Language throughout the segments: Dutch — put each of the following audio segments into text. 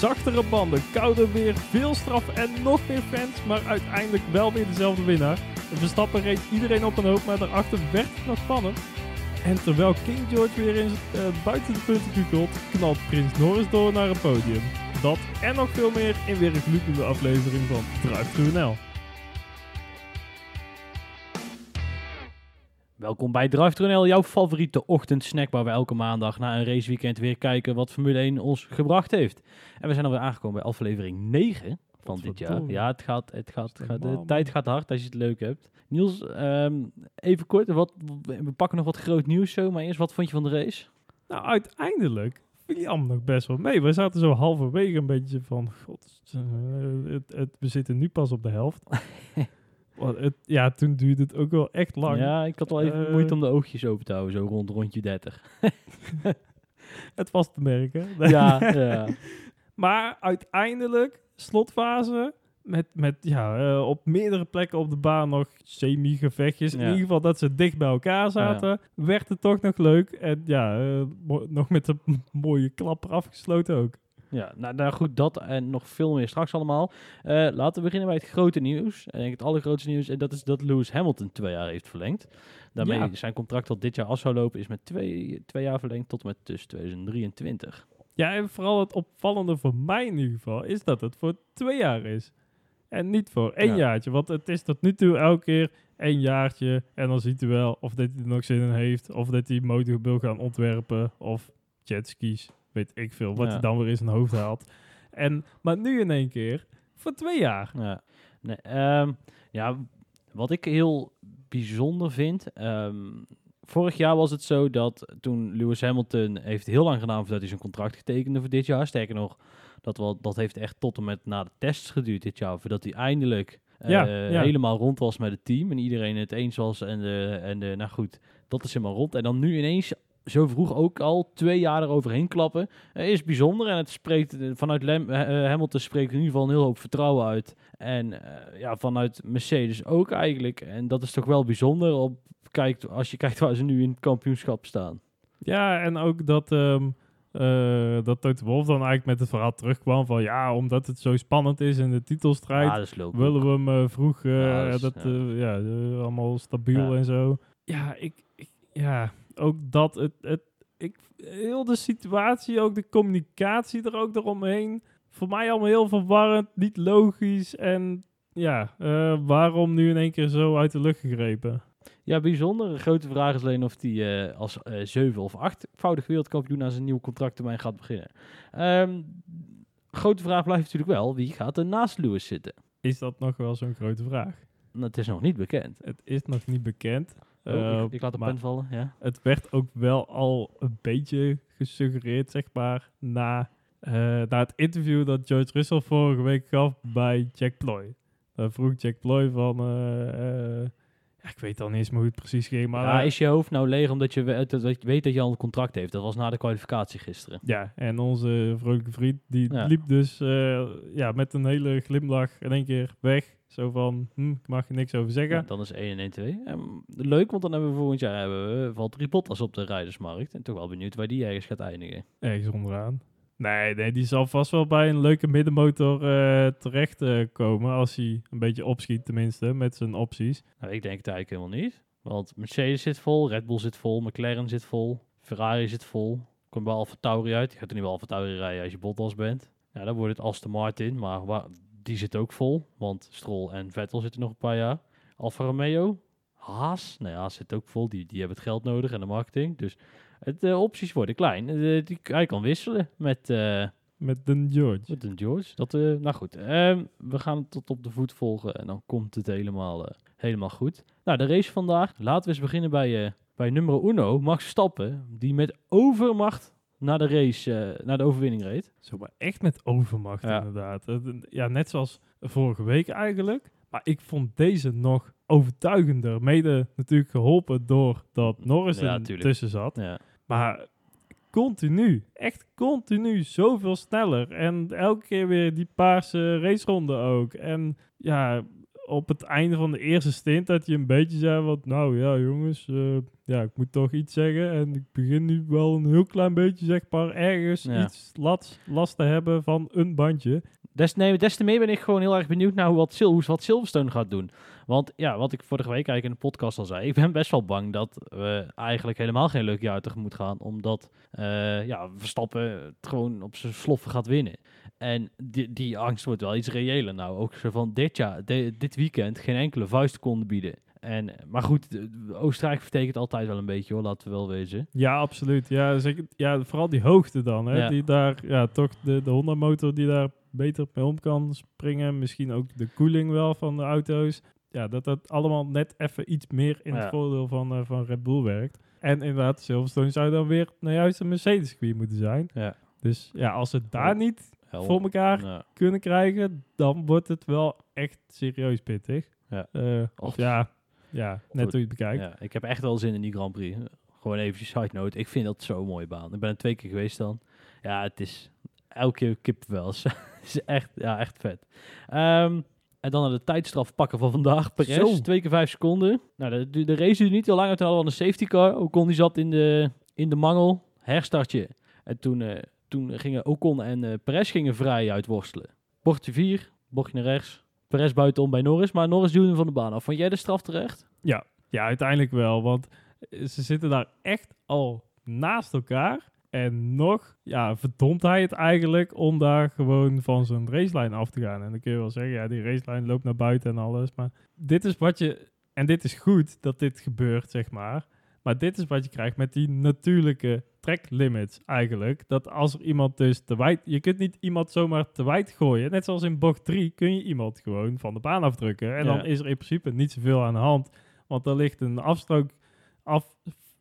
zachtere banden, kouder weer, veel straf en nog meer fans, maar uiteindelijk wel weer dezelfde winnaar. Verstappen reed iedereen op een hoop, maar daarachter werd het nog spannend. En terwijl King George weer eens uh, buiten de punten kukelt, knalt Prins Norris door naar een podium. Dat en nog veel meer in weer een gloednieuwe aflevering van Drive Welkom bij Drive jouw favoriete ochtendsnack waar we elke maandag na een raceweekend weer kijken wat Formule 1 ons gebracht heeft. En we zijn alweer aangekomen bij aflevering 9 van dit jaar. Ja, het gaat, het gaat, gaat de tijd gaat hard als je het leuk hebt. Niels, ehm, even kort, wat, we pakken nog wat groot nieuws zo, maar eerst wat vond je van de race? Nou, uiteindelijk viel allemaal nog best wel mee. We zaten zo halverwege een beetje van, god, uh, het, het, we zitten nu pas op de helft. het, ja, toen duurde het ook wel echt lang. Ja, ik had wel even uh, moeite om de oogjes open te houden, zo rond rondje 30. het was te merken. ja, ja. Maar uiteindelijk, slotfase, met, met ja, uh, op meerdere plekken op de baan nog semi-gevechtjes. In ieder geval dat ze dicht bij elkaar zaten. Werd het toch nog leuk. En ja, uh, nog met een mooie klapper afgesloten ook. Ja, nou, nou, goed, dat en nog veel meer straks allemaal. Uh, laten we beginnen bij het grote nieuws. En denk het allergrootste nieuws. En dat is dat Lewis Hamilton twee jaar heeft verlengd. Daarmee ja. zijn contract dat dit jaar af zou lopen is met twee, twee jaar verlengd tot met dus 2023. Ja, en vooral het opvallende voor mij in ieder geval is dat het voor twee jaar is. En niet voor één jaartje. Want het is tot nu toe elke keer één jaartje. En dan ziet u wel of dat hij er nog zin in heeft. Of dat hij motor wil gaan ontwerpen. Of jetskis. Weet ik veel. Wat hij dan weer in zijn hoofd haalt. En, maar nu in één keer voor twee jaar. Ja, nee, um, ja wat ik heel bijzonder vind. Um, vorig jaar was het zo dat toen Lewis Hamilton heeft heel lang gedaan voordat hij zijn contract getekende voor dit jaar. Sterker nog, dat, wel, dat heeft echt tot en met na de tests geduurd dit jaar. Voordat hij eindelijk uh, helemaal rond was met het team. En iedereen het eens was. En, de, en de, nou goed, dat is helemaal rond. En dan nu ineens zo vroeg ook al twee jaar eroverheen klappen. Is bijzonder. En het spreekt vanuit Lem, uh, Hamilton spreekt in ieder geval een heel hoop vertrouwen uit. En ja, vanuit Mercedes ook eigenlijk. En dat is toch wel bijzonder op, kijkt, als je kijkt waar ze nu in het kampioenschap staan. Ja, en ook dat, um, uh, dat Toto Wolf dan eigenlijk met het verhaal terugkwam van ja, omdat het zo spannend is in de titelstrijd, ja, willen we hem uh, vroeg, uh, ja, dat, dat ja. ja allemaal stabiel en zo. Ja, ik, ik, ja, ook dat, het, het, ik, heel de situatie, ook de communicatie er ook eromheen, voor mij allemaal heel verwarrend, niet logisch en ja, waarom nu in één keer zo uit de lucht gegrepen? Ja, bijzonder. Een grote vraag is alleen of hij uh, als uh, zeven- of achtvoudig wereldkampioen aan zijn nieuwe contracttermijn gaat beginnen. Um, grote vraag blijft natuurlijk wel, wie gaat er naast Lewis zitten? Is dat nog wel zo'n grote vraag? Nou, het is nog niet bekend. Het is nog niet bekend. Oh, uh, ik, ik, laat de pen vallen, ja. Het werd ook wel al een beetje gesuggereerd, zeg maar, na, na het interview dat George Russell vorige week gaf bij Jack Ploy. Daar vroeg Jack Ploy van ja, ik weet al niet eens meer hoe het precies ging. Maar ja, is je hoofd nou leeg omdat je weet dat, weet dat je al een contract heeft? Dat was na de kwalificatie gisteren. Ja, en onze vrolijke vriend die liep dus uh, ja, met een hele glimlach in één keer weg. Zo van, hm, ik mag je niks over zeggen. Ja, dan is 1 en 1 2. Um, leuk, want dan hebben we volgend jaar hebben we Valtteri Bottas op de rijdersmarkt. En toch wel benieuwd waar die ergens gaat eindigen. Ergens onderaan. Nee, nee, die zal vast wel bij een leuke middenmotor uh, terecht uh, komen. Als hij een beetje opschiet, tenminste, met zijn opties. Nou, ik denk het eigenlijk helemaal niet. Want Mercedes zit vol, Red Bull zit vol, McLaren zit vol, Ferrari zit vol. Komt bij Alfa Tauri uit. Je gaat er niet wel Alfa Tauri rijden als je Bottas bent. Ja, dan wordt het Aston Martin, maar die zit ook vol. Want Stroll en Vettel zitten nog een paar jaar. Alfa Romeo, Haas, nou ja, Haas zit ook vol. Die, die hebben het geld nodig en de marketing. Dus het, de eh, opties worden klein. Uh, die, hij kan wisselen met... Uh, met Den George. Met Den George. Dat, nou goed, ehm, we gaan het tot op de voet volgen en dan komt het helemaal, helemaal goed. Nou, de race vandaag. Laten we eens beginnen bij, bij nummer uno, Max Stappen. Die met overmacht naar de race, naar de overwinning reed. Zo, maar echt met overmacht inderdaad. Ja, net zoals vorige week eigenlijk. Maar ik vond deze nog overtuigender. Mede natuurlijk geholpen door dat Norris ja, er tussen zat. Ja. Maar continu, echt continu, zoveel sneller. En elke keer weer die paarse raceronde ook. En ja, op het einde van de eerste stint dat hij een beetje zei wat, nou ja jongens, eh, ja ik moet toch iets zeggen en ik begin nu wel een heel klein beetje zeg maar ergens Ja. iets last, last te hebben van een bandje. Des, nee, des te meer ben ik gewoon heel erg benieuwd naar hoe wat, Sil wat Silverstone gaat doen. Want ja, wat ik vorige week eigenlijk in de podcast al zei, ik ben best wel bang dat we eigenlijk helemaal geen leuk jaar tegemoet gaan. Omdat eh, ja, Verstappen het gewoon op zijn sloffen gaat winnen. En die, die angst wordt wel iets reëler nou. Ook zo van dit jaar, de- dit weekend geen enkele vuist konden bieden. En, maar goed, Oostenrijk vertekent altijd wel een beetje hoor, laten we wel wezen. Ja, absoluut. Ja, zeker, ja vooral die hoogte dan, hè, Ja. die daar, ja toch de, de Honda motor die daar beter mee om kan springen. Misschien ook de koeling wel van de auto's. Ja, dat dat allemaal net even iets meer in Ja. het voordeel van, eh, van Red Bull werkt. En inderdaad, Silverstone zou dan weer nou juist een Mercedes-circuit moeten zijn. Ja. Dus ja, als ze daar niet Hel. voor elkaar kunnen krijgen, dan wordt het wel echt serieus pittig. Ja. Eh, of ja, ja, net hoe je het bekijkt. Ja, ik heb echt wel zin in die Grand Prix. Gewoon even side note. Ik vind dat zo'n mooie baan. Ik ben er twee keer geweest dan. Ja, het is elke keer kippenvel. Is echt, ja, echt vet. Ehm, en dan naar de tijdstraf pakken van vandaag. Perez, Zo. twee keer vijf seconden. Nou, de, de, race duurde niet heel lang. Toen hadden we al een safety car. Ocon die zat in de, in de mangel. Herstartje. En toen, eh, toen gingen Ocon en eh Perez gingen vrij uitworstelen. Bochtje 4, bochtje naar rechts. Perez buitenom bij Norris. Maar Norris duwde hem van de baan af. Vond jij de straf terecht? Ja, ja, uiteindelijk wel. Want eh, ze zitten daar echt al naast elkaar. En nog ja, verdomt hij het eigenlijk om daar gewoon van zijn racelijn af te gaan. En dan kun je wel zeggen, ja, die racelijn loopt naar buiten en alles. Maar dit is wat je... En dit is goed dat dit gebeurt, zeg maar. Maar dit is wat je krijgt met die natuurlijke track limits eigenlijk. Dat als er iemand dus te wijd... Je kunt niet iemand zomaar te wijd gooien. Net zoals in bocht 3 kun je iemand gewoon van de baan afdrukken. En Ja. dan is er in principe niet zoveel aan de hand. Want er ligt een afstrook, af,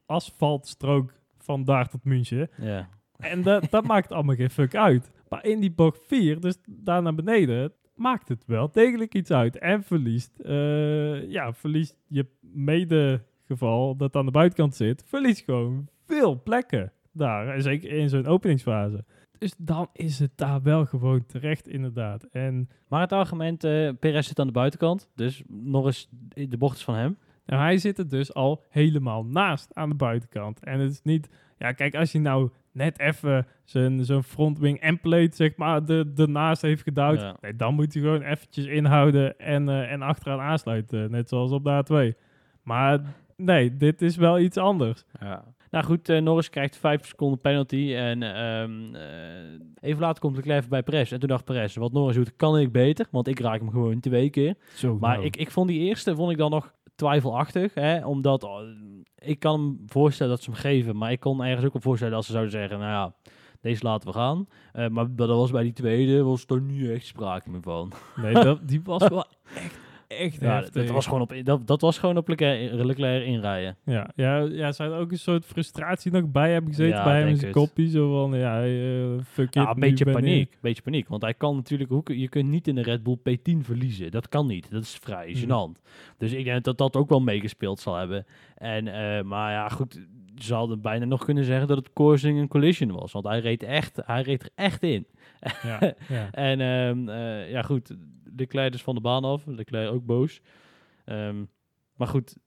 asfaltstrook van daar tot München. Ja. En dat, dat maakt allemaal geen fuck uit. Maar in die bocht 4, dus daar naar beneden, maakt het wel degelijk iets uit. En verliest, eh, ja, verliest je medegeval dat aan de buitenkant zit, verliest gewoon veel plekken daar. En zeker in zo'n openingsfase. Dus dan is het daar wel gewoon terecht, inderdaad. En Maar het argument, eh Perez zit aan de buitenkant, dus Norris, de bocht is van hem. Nou, hij zit er dus al helemaal naast aan de buitenkant. En het is niet... Ja, kijk, als je nou net even zijn, zijn frontwing endplate, zeg maar, de, ernaast heeft gedouwd... Ja. Nee, dan moet hij gewoon eventjes inhouden en, eh, en achteraan aansluiten. Net zoals op de A2. Maar nee, dit is wel iets anders. Ja. Nou goed, eh, Norris krijgt 5 seconden penalty en ehm, eh, even later komt Leclerc bij Perez. En toen dacht Perez, wat Norris doet, kan ik beter, want ik raak hem gewoon twee keer. Zo, Maar ik, ik vond die eerste vond ik dan nog twijfelachtig, hè, omdat oh, ik kan hem voorstellen dat ze hem geven, maar ik kon ergens ook wel voorstellen dat ze zouden zeggen, nou ja, deze laten we gaan. Eh, maar dat was bij die tweede, was er niet echt sprake meer van. Nee, dat, die was wel echt, echt Ja, dat, heftig. dat was gewoon op, dat, dat was gewoon op Leclerc, Leclerc inrijden. Ja, ja, ja, zou er ook een soort frustratie nog bij hebben gezeten Ja, bij hem in zijn kopie. Zo van, ja, eh, fuck Ja, it, een beetje ik- paniek. beetje paniek. Want hij kan natuurlijk... Hoe, je kunt niet in de Red Bull P10 verliezen. Dat kan niet. Dat is vrij Mhm. gênant. Dus ik denk dat dat ook wel meegespeeld zal hebben. En, eh, maar ja, goed. Ze hadden bijna nog kunnen zeggen dat het coursing een collision was. Want hij reed, echt, hij reed er echt in. Ja, ja. En ehm, eh, ja, goed. Leclerc is van de baan af. Leclerc ook boos. Ehm, maar goed.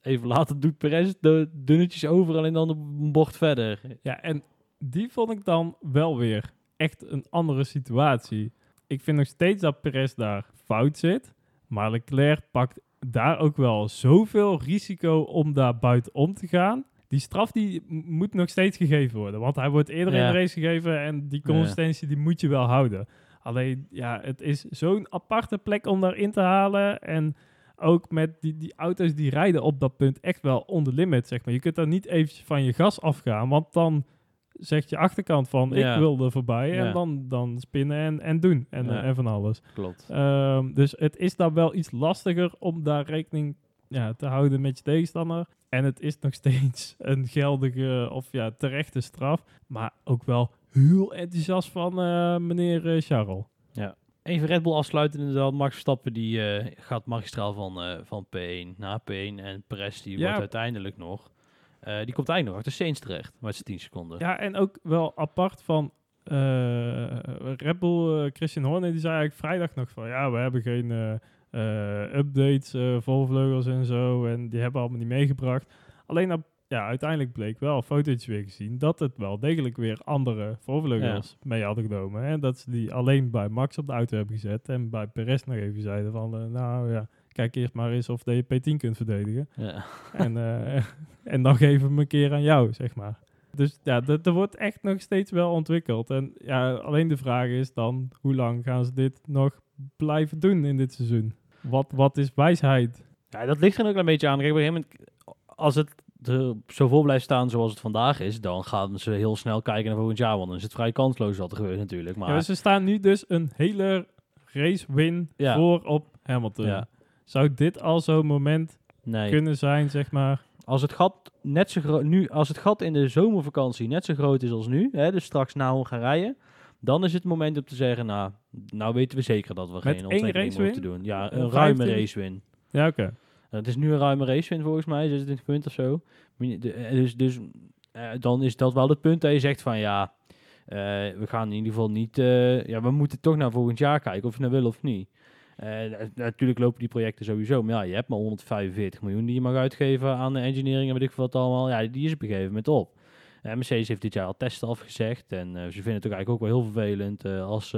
Even later doet Perez de dunnetjes over. Alleen dan een bocht verder. ja, en die vond ik dan wel weer echt een andere situatie. Ik vind nog steeds dat Perez daar fout zit. Maar Leclerc pakt daar ook wel zoveel risico om daar buitenom te gaan. Die straf die moet nog steeds gegeven worden. Want hij wordt eerder Ja. in de race gegeven en die consistentie die moet je wel houden. Alleen, ja, het is zo'n aparte plek om daarin te halen. En ook met die, die auto's die rijden op dat punt echt wel on the limit, zeg maar. Je kunt daar niet eventjes van je gas afgaan, want dan zegt je achterkant van, Ja. ik wil er voorbij. Ja. En dan, dan spinnen en, en doen en, Ja. en van alles. Klopt. Ehm, dus het is dan wel iets lastiger om daar rekening ja, te houden met je tegenstander. En het is nog steeds een geldige of ja, terechte straf. Maar ook wel heel enthousiast van eh, meneer eh, Charles. Even Red Bull afsluiten inderdaad. Max Verstappen die eh, gaat magistraal van, van P1 naar P1. En Perez die Ja. wordt uiteindelijk nog... die komt eigenlijk nog achter Sainz terecht. Met zijn 10 seconden. Ja, en ook wel apart van Red Bull, Christian Horner, die zei eigenlijk vrijdag nog van... Ja, we hebben geen, updates uh, vol vleugels en zo. En die hebben allemaal niet meegebracht. Alleen op ja, uiteindelijk bleek wel, foto's weer gezien, dat het wel degelijk weer andere voorvleugels mee hadden genomen. En dat ze die alleen bij Max op de auto hebben gezet en bij Perez nog even zeiden van, uh, nou ja, kijk eerst maar eens of je P10 kunt verdedigen. Ja. En, uh, en dan geven we hem een keer aan jou, zeg maar. Dus ja, er wordt echt nog steeds wel ontwikkeld. En ja, alleen de vraag is dan, hoe lang gaan ze dit nog blijven doen in dit seizoen? Wat, wat is wijsheid? Ja, dat ligt er ook een beetje aan. Kijk, op een gegeven moment, als het er zo vol blijft staan zoals het vandaag is, dan gaan ze heel snel kijken naar volgend jaar. Want dan is het vrij kansloos wat er gebeurt natuurlijk. Maar ja, ze staan nu dus een hele race win voor op Hamilton. Ja. Zou dit al zo'n moment nee. kunnen zijn, zeg maar? Als het gat net zo groot nu, als het gat in de zomervakantie net zo groot is als nu, hè, dus straks na Hongarije, dan is het moment om te zeggen, nou, nou weten we zeker dat we geen ontwikkeling moeten doen. Ja, een, ruime race win. Ja, oké. Het is nu een ruime race win volgens mij, 26 punten of zo. Eh, dus, dus uh, dan is dat wel het punt dat je zegt van ja, uh, we gaan in ieder geval niet, ja, we moeten toch naar volgend jaar kijken of je nou wil of niet. Natuurlijk lopen die projecten sowieso, maar ja, je hebt maar 145 miljoen die je mag uitgeven aan de engineering en weet ik wat allemaal. Ja, die is op een gegeven moment op. Mercedes heeft dit jaar al testen afgezegd en ze vinden het ook eigenlijk ook wel heel vervelend als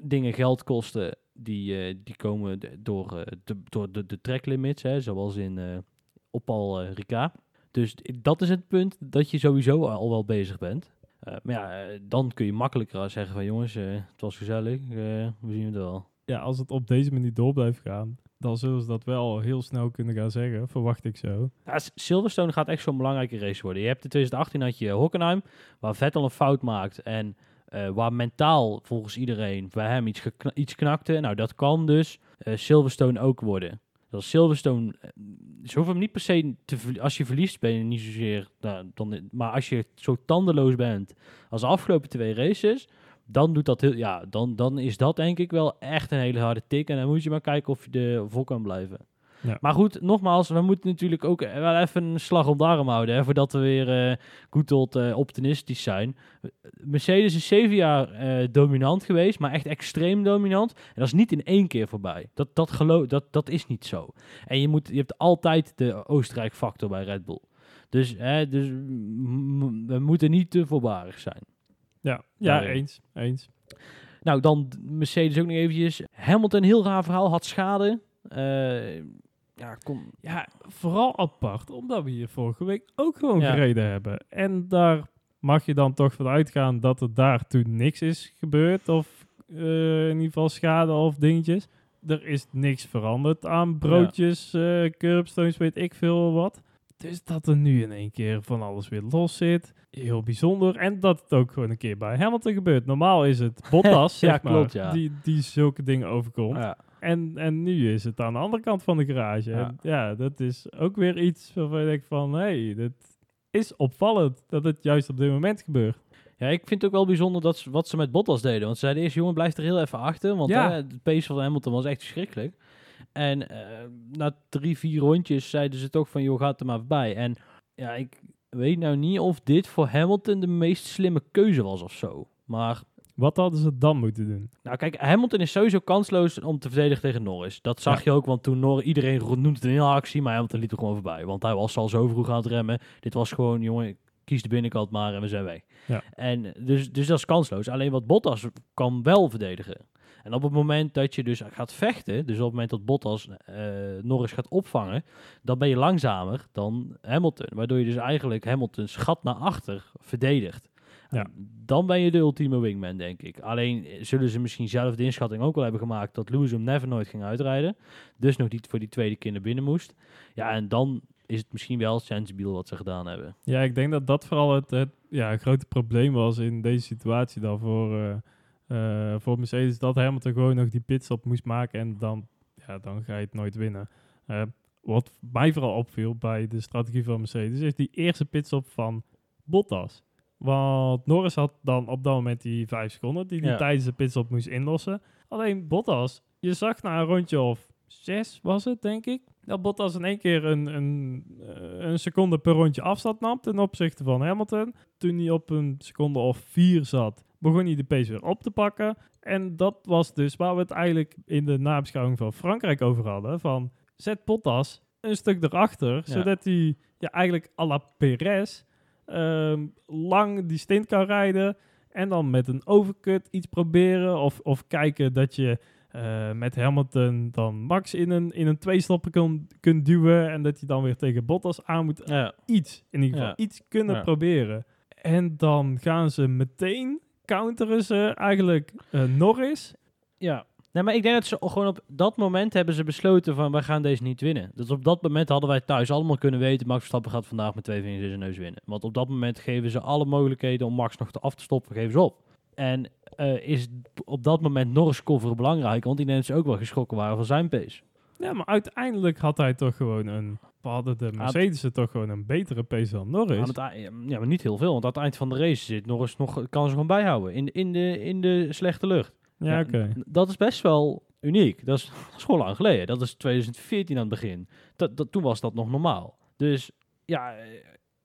dingen geld kosten die, die komen door, de, door de, de track limits, hè, zoals in op al Rika. Dus dat is het punt dat je sowieso al wel bezig bent. Maar ja, eh, dan kun je makkelijker zeggen van jongens, het was gezellig, we zien het wel. Ja, als het op deze manier door blijft gaan, dan zullen ze dat wel heel snel kunnen gaan zeggen, verwacht ik zo. Silverstone gaat echt zo'n belangrijke race worden. Je hebt in 2018 had je Hockenheim, waar Vettel een fout maakt en waar mentaal volgens iedereen bij hem iets, iets knakte. Nou, dat kan dus Silverstone ook worden. Dat Silverstone, eh, ze hoeven hem niet per se te als je verliest ben je niet zozeer, nou, dan, maar als je zo tandeloos bent als de afgelopen twee races, dan doet dat heel, ja, dan, dan is dat denk ik wel echt een hele harde tik en dan moet je maar kijken of je er vol kan blijven. Ja. Maar goed, nogmaals, we moeten natuurlijk ook wel even een slag om de arm houden. Hè, voordat we weer uh, goed tot uh, optimistisch zijn. Mercedes is zeven jaar uh, dominant geweest, maar echt extreem dominant. En dat is niet in één keer voorbij. Dat, dat, geloof, dat, dat is niet zo. En je, moet, je hebt altijd de Oostenrijk-factor bij Red Bull. Dus, hè, dus we moeten niet te voorbarig zijn. Ja, ja eens, eens. Nou, dan Mercedes ook nog eventjes. Hamilton, heel raar verhaal, had schade. Ja, kom. Ja, vooral apart, omdat we hier vorige week ook gewoon gereden hebben. En daar mag je dan toch van uitgaan dat er daar toen niks is gebeurd. Of uh, in ieder geval schade of dingetjes. Er is niks veranderd aan broodjes, ja. uh, curbstones, weet ik veel wat. Dus dat er nu in één keer van alles weer los zit. Heel bijzonder. En dat het ook gewoon een keer bij Hamilton gebeurt. Normaal is het Bottas, ja, klopt, ja. die, die zulke dingen overkomt. Ja. En, en nu is het aan de andere kant van de garage. Ja, en ja dat is ook weer iets waarvan je denkt van... hé, hey, dat is opvallend dat het juist op dit moment gebeurt. Ja, ik vind het ook wel bijzonder dat ze, wat ze met Bottas deden. Want ze zeiden eerst, jongen, blijf er heel even achter. Want ja. de pace van Hamilton was echt verschrikkelijk. En uh, na drie, vier rondjes zeiden ze toch van, joh, gaat er maar voorbij. En ja, ik weet nou niet of dit voor Hamilton de meest slimme keuze was of zo. Maar wat hadden ze dan moeten doen? Nou, kijk, Hamilton is sowieso kansloos om te verdedigen tegen Norris. Dat zag je ook, want toen Norris, iedereen noemde het een hele actie, maar Hamilton liep er gewoon voorbij. Want hij was al zo vroeg aan het remmen. Dit was gewoon, jongen, kies de binnenkant maar en we zijn weg. Ja. En dus, dus dat is kansloos. Alleen wat Bottas kan wel verdedigen. En op het moment dat je dus gaat vechten, dus op het moment dat Bottas uh, Norris gaat opvangen, dan ben je langzamer dan Hamilton. Waardoor je dus eigenlijk Hamilton's gat naar achter verdedigt. Ja. Dan ben je de ultieme wingman, denk ik. Alleen eh, zullen ze misschien zelf de inschatting ook wel hebben gemaakt dat Lewis hem never nooit ging uitrijden. Dus nog niet voor die tweede keer naar binnen moest. Ja, en dan is het misschien wel sensibiel wat ze gedaan hebben. Ja, ik denk dat dat vooral het, het ja, grote probleem was in deze situatie dan voor, uh, uh, voor Mercedes. Dat Hamilton gewoon nog die pitstop moest maken en dan, ja, dan ga je het nooit winnen. wat mij vooral opviel bij de strategie van Mercedes is die eerste pitstop van Bottas. Want Norris had dan op dat moment die vijf seconden die hij tijdens de pitstop moest inlossen. Alleen Bottas, je zag na een rondje of zes was het, denk ik. Dat Bottas in één keer een, een, eh, een seconde per rondje afstand nam ten opzichte van Hamilton. Toen hij op een seconde of vier zat, begon hij de pace weer op te pakken. En dat was dus waar we het eigenlijk in de nabeschouwing van Frankrijk over hadden. Van zet Bottas een stuk erachter, zodat hij ja, eigenlijk à la Perez ehm, lang die stint kan rijden. En dan met een overcut iets proberen. Of, of kijken dat je uh, met Hamilton dan Max in een, in een tweestoppen kun, kunt duwen. En dat je dan weer tegen Bottas aan moet. Ja. Iets, in ieder geval. Iets kunnen proberen. En dan gaan ze meteen counteren ze eigenlijk uh, Norris. Ja. Nee, maar ik denk dat ze gewoon op dat moment hebben ze besloten van, wij gaan deze niet winnen. Dus op dat moment hadden wij thuis allemaal kunnen weten, Max Verstappen gaat vandaag met twee vingers in zijn neus winnen. Want op dat moment geven ze alle mogelijkheden om Max nog te af te stoppen, geven ze op. En uh, is op dat moment Norris cover belangrijk, want die mensen ook wel geschrokken waren van zijn pace. Ja, maar uiteindelijk had hij toch gewoon een... Hadden de Mercedes toch gewoon een betere pace dan Norris. ja, maar niet heel veel, want aan het eind van de race zit Norris nog, kan ze gewoon bijhouden in, in, de, in de slechte lucht. Ja, oké. Dat is best wel uniek. Dat is, dat is gewoon lang geleden. Dat is 2014 aan het begin. Dat, dat, toen was dat nog normaal. Dus ja,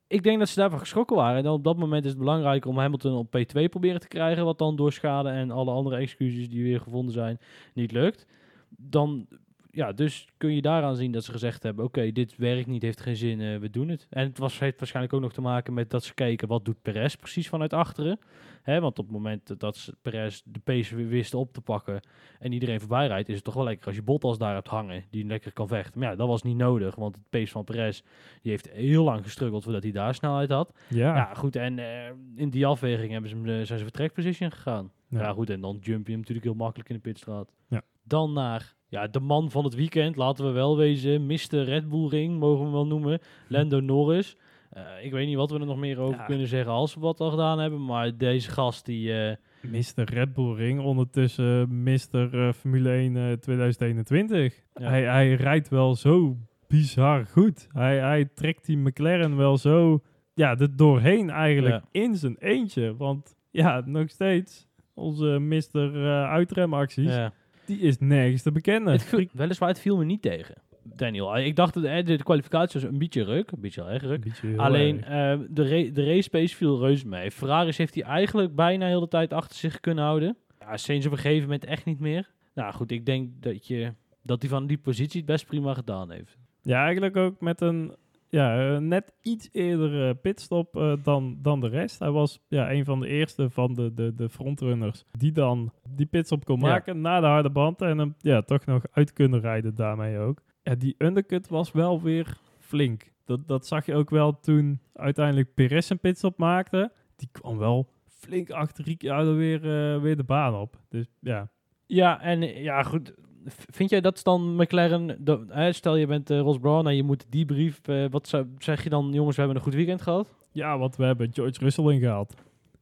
ik denk dat ze daarvan geschrokken waren. En op dat moment is het belangrijker om Hamilton op P2 proberen te krijgen. Wat dan door schade en alle andere excuses die weer gevonden zijn niet lukt. Dan ja, dus kun je daaraan zien dat ze gezegd hebben: oké, dit werkt niet, heeft geen zin, uh, we doen het. En het was, heeft waarschijnlijk ook nog te maken met dat ze keken wat doet Perez precies vanuit achteren. Hè, want op het moment dat ze Perez de pace wisten op te pakken en iedereen voorbij rijdt, is het toch wel lekker als je Bottas daar hebt hangen, die lekker kan vechten. Maar ja, dat was niet nodig, want het pace van Perez, die heeft heel lang gestruggeld voordat hij daar snelheid had. Ja, ja goed, en uh, in die afweging hebben ze hem, zijn ze vertrekposition gegaan. Ja. ja. goed, en dan jump je hem natuurlijk heel makkelijk in de pitstraat. Ja. Dan naar ja, de man van het weekend, laten we wel wezen. Mr. Red Bull Ring, mogen we wel noemen. Lando Norris. Uh, ik weet niet wat we er nog meer over kunnen zeggen als we wat al gedaan hebben. Maar deze gast die... Uh, Mr. Red Bull Ring, ondertussen Mr. Uh, Formule 1 2021. Hij, hij rijdt wel zo bizar goed. Hij, hij trekt die McLaren wel zo ja, er doorheen eigenlijk in zijn eentje. Want ja, nog steeds onze Mr. uitremacties. Ja die is nergens te bekennen. Het weliswaar, het viel me niet tegen. Daniel, ik dacht dat de, de kwalificatie was een beetje ruk, een beetje erg ruk. Alleen uh, de, de race pace viel reus mee. Ferraris heeft hij eigenlijk bijna heel de tijd achter zich kunnen houden. Ja, sinds op een gegeven moment echt niet meer. Nou goed, ik denk dat je dat hij van die positie het best prima gedaan heeft. Ja, eigenlijk ook met een ja, eh, net iets eerder uh, pitstop uh, dan, dan de rest. Hij was ja, een van de eerste van de, de, de frontrunners die dan die pitstop kon maken na de harde band en hem ja, toch nog uit kunnen rijden daarmee ook. Ja, die undercut was wel weer flink. Dat, dat zag je ook wel toen uiteindelijk Perez een pitstop maakte. Die kwam wel flink achter Ricciardo weer, weer de baan op. Dus ja. Ja, en ja goed, vind jij dat dan McLaren, hè, stel je bent uh, Ross Brown en je moet die brief, uh, wat zou, zeg je dan, jongens, we hebben een goed weekend gehad? Ja, want we hebben George Russell ingehaald.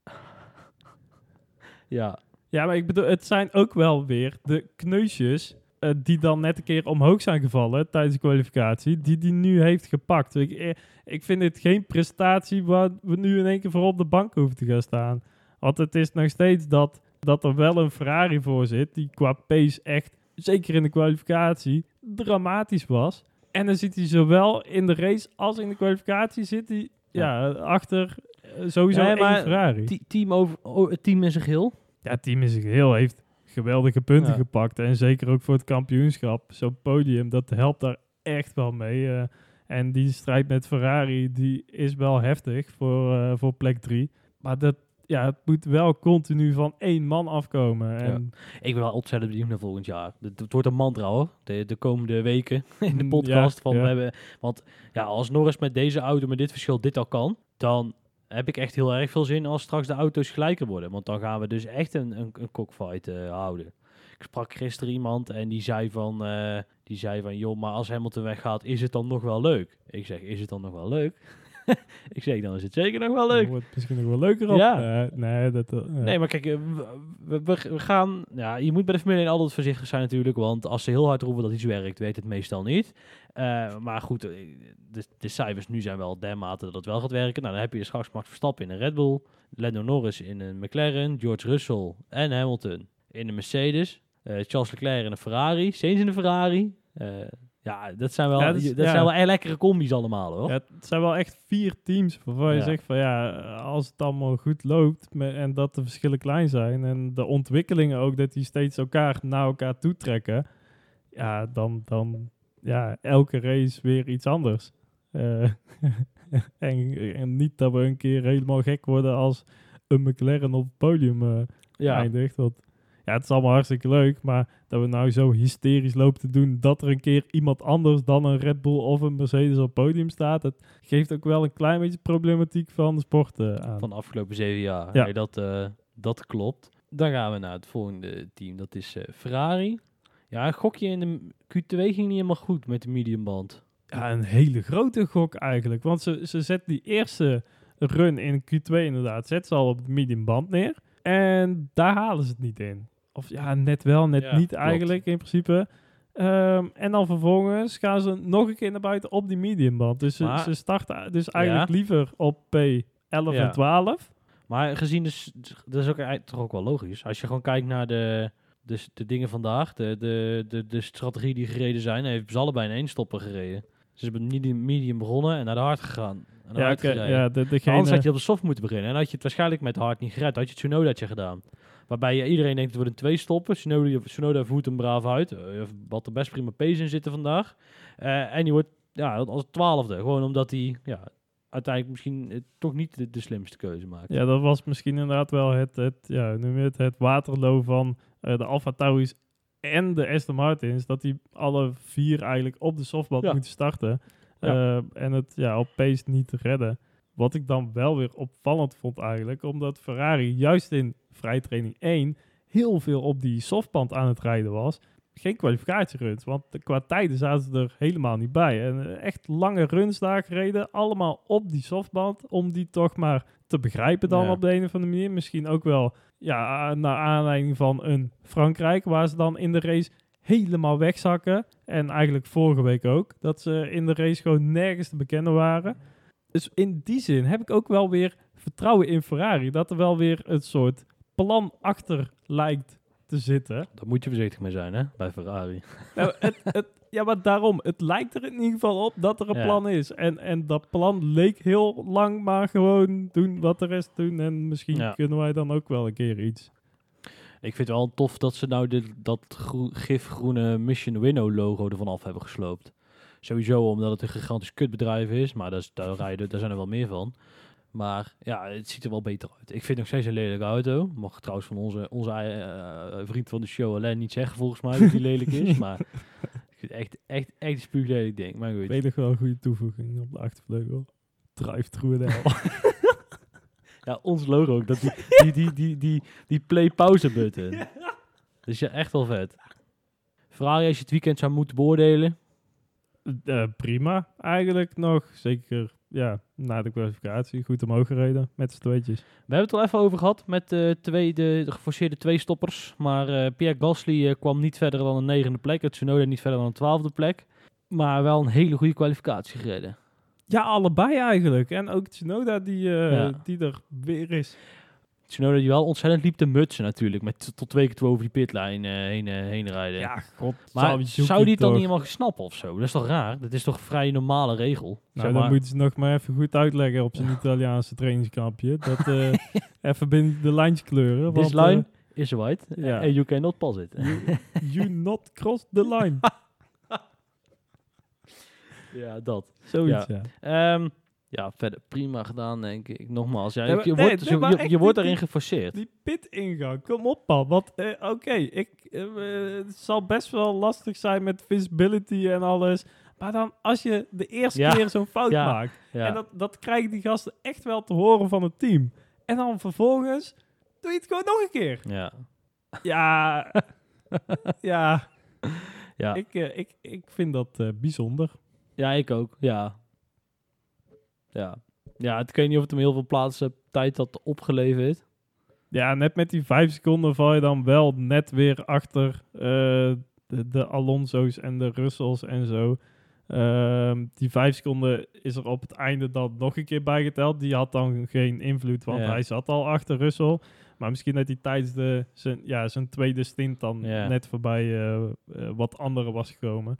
ja. Ja, maar ik bedoel, het zijn ook wel weer de kneusjes uh, die dan net een keer omhoog zijn gevallen tijdens de kwalificatie, die die nu heeft gepakt. Ik, ik vind het geen prestatie waar we nu in één keer voor op de bank hoeven te gaan staan. Want het is nog steeds dat, dat er wel een Ferrari voor zit, die qua pace echt zeker in de kwalificatie, dramatisch was. En dan zit hij zowel in de race als in de kwalificatie zit hij ja. achter uh, sowieso ja, maar Ferrari. Team over, oh, het team in zijn geheel? Ja, het team in zijn geheel heeft geweldige punten gepakt. En zeker ook voor het kampioenschap. Zo'n podium, dat helpt daar echt wel mee. Uh, en die strijd met Ferrari, die is wel heftig voor, uh, voor plek 3. Maar dat, ja, het moet wel continu van één man afkomen. En Ik ben wel ontzettend benieuwd naar volgend jaar. Het, wordt een mantra hoor, de, de komende weken in de mm, podcast. van, We hebben, want ja, als Norris met deze auto, met dit verschil, dit al kan, dan heb ik echt heel erg veel zin als straks de auto's gelijker worden. Want dan gaan we dus echt een, een, een cockfight uh, houden. Ik sprak gisteren iemand en die zei van, uh, die zei van, joh, maar als Hamilton weggaat, is het dan nog wel leuk? Ik zeg, is het dan nog wel leuk? ik zeg, dan is het zeker nog wel leuk. wordt misschien nog wel leuker op. Ja. nee, dat, uh, nee, maar kijk, eh, we, we, gaan... Ja, je moet bij de Formule 1 altijd voorzichtig zijn natuurlijk. Want als ze heel hard roepen dat iets werkt, weet het meestal niet. Uh, maar goed, de, de, cijfers nu zijn wel dermate dat het wel gaat werken. Nou, dan heb je straks Max Verstappen in een Red Bull. Lando Norris in een McLaren. George Russell en Hamilton in een Mercedes. Charles Leclerc in een Ferrari. Sainz in een Ferrari. Ja, dat zijn wel, Ja, dat zijn wel lekkere combi's allemaal, hoor. Ja, het zijn wel echt vier teams waarvan je zegt van ja, als het allemaal goed loopt en dat de verschillen klein zijn en de ontwikkelingen ook dat die steeds elkaar naar elkaar toe trekken, ja, dan, dan ja, elke race weer iets anders. Eh, en, en niet dat we een keer helemaal gek worden als een McLaren op het podium ja. eindigt. Want ja, het is allemaal hartstikke leuk, maar dat we nou zo hysterisch lopen te doen dat er een keer iemand anders dan een Red Bull of een Mercedes op het podium staat, het geeft ook wel een klein beetje problematiek van de sport eh, aan. van de afgelopen zeven jaar. Ja. Nee, dat, eh, dat klopt. Dan gaan we naar het volgende team. Dat is eh, Ferrari. Ja, een gokje in de Q2 ging niet helemaal goed met de mediumband. Ja, een hele grote gok eigenlijk, want ze, ze zet die eerste run in Q2 inderdaad, zet ze al op het medium band neer en daar halen ze het niet in. Of ja, net wel, net Ja, niet klopt. eigenlijk in principe. Ehm, en dan vervolgens gaan ze nog een keer naar buiten op die mediumband. Dus ze, Maar- ze starten dus eigenlijk liever op P11 Ja. en 12. Maar gezien, dus, dat is ook, eigenlijk toch ook wel logisch. Als je gewoon kijkt naar de, de, de dingen vandaag, de, de, de, de strategie die gereden zijn, heeft ze allebei in één stopper gereden. Ze hebben medium, medium begonnen en naar de hard gegaan. En Ja, hard ja, de, degene, Anders had je op de soft moeten beginnen. En had je het waarschijnlijk met hard niet gered. Had je het Tsunodaatje gedaan. Waarbij je, iedereen denkt, het worden twee stoppen. Tsunoda, Tsunoda voert hem braaf uit. Eh, wat er best prima pace in zitten vandaag. Eh, en die wordt ja, als twaalfde. Gewoon omdat hij ja, uiteindelijk misschien eh, toch niet de, de slimste keuze maakt. ja, dat was misschien inderdaad wel het, het, ja, noem je het, het waterloo van eh, de Alfa Tauris en de Aston Martins. Dat die alle vier eigenlijk op de softband Ja. moeten starten. Ja. Eh, en het ja, op pace niet te redden. Wat ik dan wel weer opvallend vond eigenlijk, omdat Ferrari juist in vrijtraining 1 heel veel op die softband aan het rijden was. Geen kwalificatieruns, want de- qua tijden zaten ze er helemaal niet bij. En eh, echt lange runs daar gereden, allemaal op die softband, om die toch maar te begrijpen dan Ja. op de een of andere manier. Misschien ook wel ja, naar aanleiding van een Frankrijk, waar ze dan in de race helemaal wegzakken. En eigenlijk vorige week ook, dat ze in de race gewoon nergens te bekennen waren. Dus in die zin heb ik ook wel weer vertrouwen in Ferrari. Dat er wel weer een soort plan achter lijkt te zitten. Daar moet je voorzichtig mee zijn, hè, bij Ferrari. Nou, het, het, ja, maar daarom. Het lijkt er in ieder geval op dat er een Ja. plan is. En, en dat plan leek heel lang maar gewoon doen wat de rest doen. En misschien Ja. kunnen wij dan ook wel een keer iets. Ik vind het wel tof dat ze nou dit, dat groe- gifgroene Mission Winnow logo ervan af hebben gesloopt. Sowieso omdat het een gigantisch kutbedrijf is, maar dat is, daar, rijden, daar zijn er wel meer van. Maar ja, het ziet er wel beter uit. Ik vind nog steeds een lelijke auto. Mag trouwens van onze, onze eh, vriend van de show alleen niet zeggen volgens mij dat die lelijk is. Maar ik vind het echt, echt, echt een spuuglelijk ding. Maar goed. Ik weet nog wel een goede toevoeging op de achtervleugel. Drive through the hell. Ja, ons logo ook. Dat die, die, die, die, die, die play-pauze button. Dat is ja echt wel vet. Ferrari, als je het weekend zou moeten beoordelen. Eh, prima, eigenlijk nog. Zeker ja, na de kwalificatie. Goed omhoog gereden met z'n tweetjes. We hebben het al even over gehad met de, twee, de, de geforceerde twee stoppers. Maar eh, Pierre Gasly eh, kwam niet verder dan een negende plek. Het Tsunoda niet verder dan een twaalfde plek. Maar wel een hele goede kwalificatie gereden. Ja, allebei eigenlijk. En ook Tsunoda die, eh, Ja. die er weer is. Tsunoda die wel ontzettend liep te mutsen natuurlijk. Met tot twee keer toe over die pitlijn eh, heen, eh, heen rijden. Ja, god. maar zou die het dan niet helemaal snappen of zo? Dat is toch raar? Dat is toch een vrij normale regel? Nou, Zeg dan moeten ze nog maar even goed uitleggen op zijn Italiaanse trainingskampje. Dat eh, even binnen de lijntjes kleuren. This want, eh, line is white ja. and you cannot pass it. you not cross the line. ja, dat. Zoiets, ja. Ehm, ja, verder prima gedaan, denk ik. Nogmaals, ja, je, nee, wordt, nee, je, wordt die- geforceerd. Die pit-ingang, kom op man. Want eh, oké, ik eh, eh, het zal best wel lastig zijn met visibility en alles. Maar dan als je de eerste Ja. keer zo'n fout Ja. maakt. ja. En dat, dat krijgen die gasten echt wel te horen van het team. En dan vervolgens doe je het gewoon nog een keer. ja. Ja, ja. Ja. Ik, eh, ik, ik vind dat bijzonder. ja, ik ook. Ja. Ja. Ja, ik weet niet of het hem heel veel plaatsen tijd had opgeleverd. Ja, net met die vijf seconden val je dan wel net weer achter eh, de, de Alonso's en de Russells en zo. Ehm, die vijf seconden is er op het einde dan nog een keer bijgeteld. Die had dan geen invloed, want Ja. hij zat al achter Russell. Maar misschien dat hij tijdens de, zijn, ja, zijn tweede stint dan Ja. net voorbij eh, eh, wat andere was gekomen.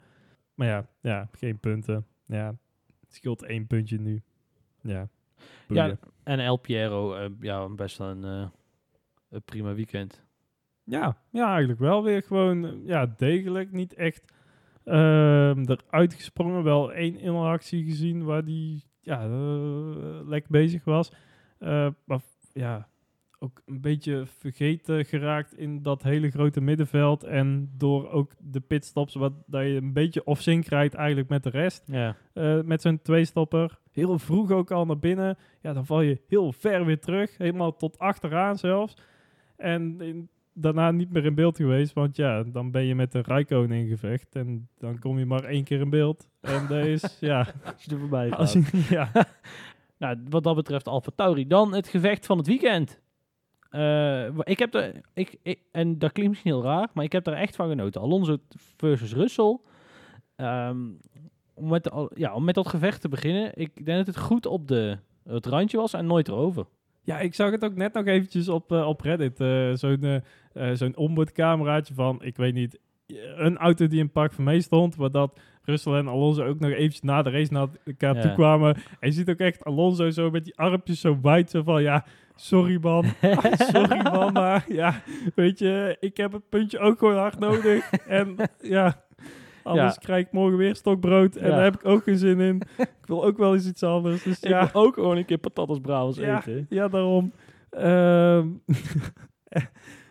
Maar ja, ja, geen punten. Ja, het scheelt één puntje nu. Ja, Ja, en El Piero, eh, ja, best wel een, eh, een prima weekend. Ja, ja, eigenlijk wel weer gewoon eh, ja, degelijk. Niet echt ehm eruit gesprongen. Wel één interactie gezien waar die ja, lekker bezig was. Maar ja, ook een beetje vergeten geraakt in dat hele grote middenveld. En door ook de pitstops, wat dat je een beetje off-sync rijdt eigenlijk met de rest. Ja, met zo'n tweestopper. Heel vroeg ook al naar binnen. Ja, dan val je heel ver weer terug. Helemaal tot achteraan zelfs. En in- daarna niet meer in beeld geweest. Want ja, dan ben je met de Rijkoon in gevecht. En dan kom je maar één keer in beeld. En dat is, ja... als je er voorbij Als je, ja, Nou, wat dat betreft Alfa Tauri. Dan het gevecht van het weekend. Wa- ik heb er, ik, ik, en dat klinkt misschien heel raar, maar ik heb er echt van genoten. Alonso versus Russell. Ehm, om, met, de ja, om met dat gevecht te beginnen. Ik denk dat het goed op de, het randje was en nooit erover. ja, ik zag het ook net nog eventjes op, eh, op Reddit. eh, zo'n eh, zo'n onboardcameraatje van, ik weet niet... Een auto die in Park van mee stond, waar dat Russell en Alonso ook nog eventjes na de race naar elkaar Ja. toe kwamen. En je ziet ook echt Alonso zo met die armpjes zo wijd, zo van ja, sorry man, sorry man, maar ja, weet je, ik heb het puntje ook gewoon hard nodig. En ja, anders Ja. krijg ik morgen weer stokbrood en Ja. daar heb ik ook geen zin in. Ik wil ook wel eens iets anders, dus Ik ja, wil ook gewoon een keer patatas ja, eten. ja, daarom. Ehm,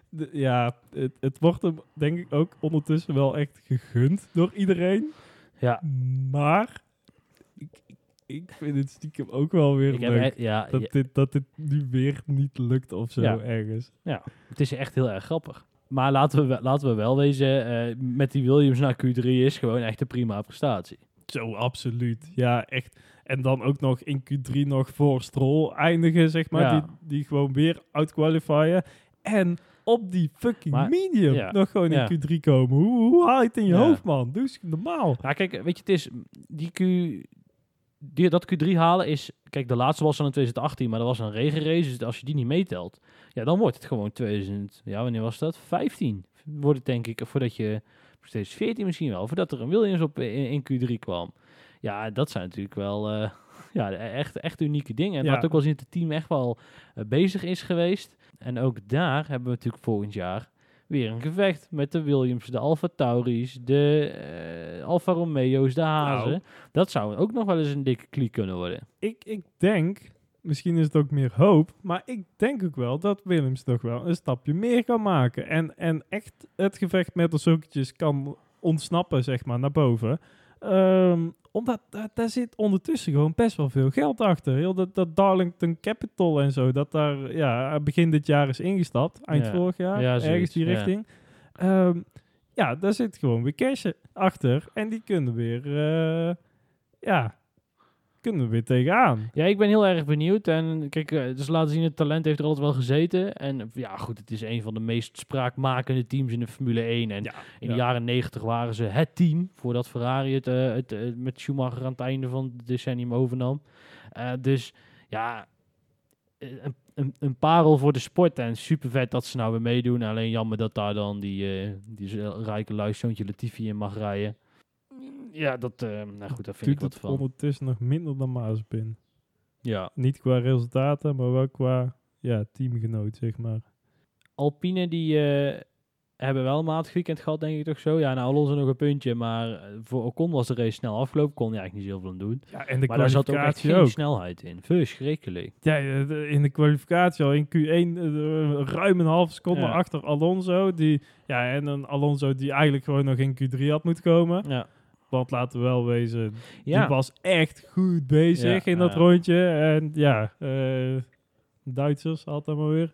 de- ja, het, het wordt hem denk ik ook ondertussen wel echt gegund door iedereen. Ja. Maar ik, ik, vind het stiekem ook wel weer Ik leuk ja, dat, ja, dit, dat dit nu weer niet lukt of zo Ja. ergens. het is echt heel erg grappig. Maar laten we, wel- laten we wel wezen, eh, met die Williams naar Q3 is gewoon echt een prima prestatie. Zo, absoluut. Ja, echt. En dan ook nog in Q3 nog voor Stroll eindigen, zeg maar. Ja. Die, die gewoon weer outqualifyen. En op die fucking Maar- medium ja. nog gewoon Ja. in Q3 komen. Hoe, hoe haal je het in je hoofd, man? Doe eens normaal. Ja, kijk, weet je, het is die Q, die, dat Q3 halen is, kijk, de laatste was dan in 2018, maar dat was een regenrace, dus als je die niet meetelt, ja, dan wordt het gewoon 2000, ja, wanneer was dat? 15 wordt het denk ik, voordat je, steeds 14 misschien wel, voordat er een Williams op in, in Q3 kwam. Ja, dat zijn natuurlijk wel, eh, ja, echt, echt unieke dingen. En Ja. laat ook wel zien dat het team echt wel eh, bezig is geweest. En ook daar hebben we natuurlijk volgend jaar weer een gevecht met de Williams, de Alfa Tauris, de eh, Alfa Romeo's, de Hazen. Nou. Dat zou ook nog wel eens een dikke kliek kunnen worden. Ik, ik denk, misschien is het ook meer hoop, maar ik denk ook wel dat Williams toch wel een stapje meer kan maken. En, en echt het gevecht met de zoekjes kan ontsnappen, zeg maar, naar boven. Ehm, omdat daar, daar zit ondertussen gewoon best wel veel geld achter. Heel dat, dat Darlington Capital en zo, dat daar ja, begin dit jaar is ingestapt, eind Ja. vorig jaar, Ja, ergens die ja. richting. Ehm, ja, daar zit gewoon weer cash achter. En die kunnen weer, eh, ja, kunnen we weer tegenaan. Ja, ik ben heel erg benieuwd. En kijk, eh, dus laten zien, het talent heeft er altijd wel gezeten. En ja, goed, het is een van de meest spraakmakende teams in de Formule 1. En Ja, in ja. de jaren 90 waren ze het team voordat Ferrari het, eh, het eh, met Schumacher aan het einde van het decennium overnam. Dus ja, een, een, een parel voor de sport. En super vet dat ze nou weer meedoen. Alleen jammer dat daar dan die, die rijke luiszoontje Latifi in mag rijden. Ja, dat, eh, nou goed, daar vind ik wat het van. ondertussen nog minder dan Mazepin. Ja. Niet qua resultaten, maar wel qua ja, teamgenoot, zeg maar. Alpine die eh, hebben wel een matig weekend gehad, denk ik toch zo. Ja, nou Alonso nog een puntje, maar eh, voor Ocon was de race snel afgelopen. Kon hij eigenlijk niet zoveel aan doen. Ja, en de maar daar zat ook echt geen ook. snelheid in. Verschrikkelijk. Ja, in de kwalificatie al in Q1 eh, ruim een half seconde Ja. achter Alonso. Die, ja, en een Alonso die eigenlijk gewoon nog in Q3 had moeten komen. Ja. Want laten we wel wezen, Ja. die was echt goed bezig Ja, in dat rondje. En ja, eh, Duitsers altijd maar weer.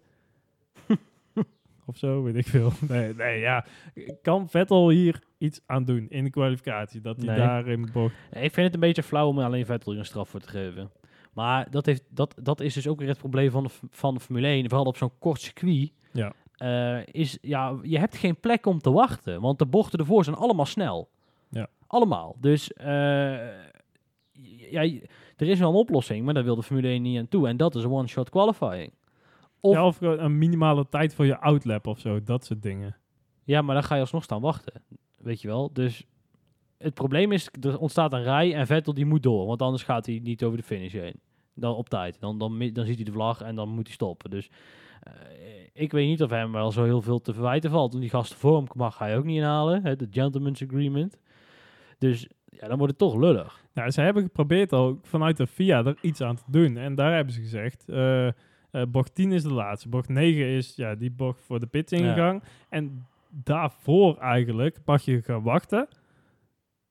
of zo, weet ik veel. Nee, nee, ja. Kan Vettel hier iets aan doen in de kwalificatie? Dat hij Nee. daar in de bocht... Ik vind het een beetje flauw om alleen Vettel hier een straf voor te geven. Maar dat, heeft, dat, dat is dus ook weer het probleem van de, van de Formule 1. Vooral op zo'n kort circuit. Ja. Eh, is, ja, je hebt geen plek om te wachten. Want de bochten ervoor zijn allemaal snel. Ja. Allemaal. Dus eh, ja, er is wel een oplossing, maar daar wil de Formule 1 niet aan toe. En dat is one-shot qualifying. Of, Ja, of een minimale tijd voor je outlap of zo. Dat soort dingen. Ja, maar dan ga je alsnog staan wachten. Weet je wel? Dus het probleem is, er ontstaat een rij en Vettel die moet door. Want anders gaat hij niet over de finish heen. Dan op tijd. Dan, dan, dan ziet hij de vlag en dan moet hij stoppen. Dus eh, ik weet niet of hem wel zo heel veel te verwijten valt. Want die gasten voor hem mag hij ook niet inhalen. Hè, de gentleman's agreement. Dus ja, dan wordt het toch lullig. Nou, ze hebben geprobeerd al vanuit de FIA er iets aan te doen. En daar hebben ze gezegd, eh, bocht 10 is de laatste. Bocht 9 is ja, die bocht voor de pitsingang. En daarvoor eigenlijk mag je gaan wachten.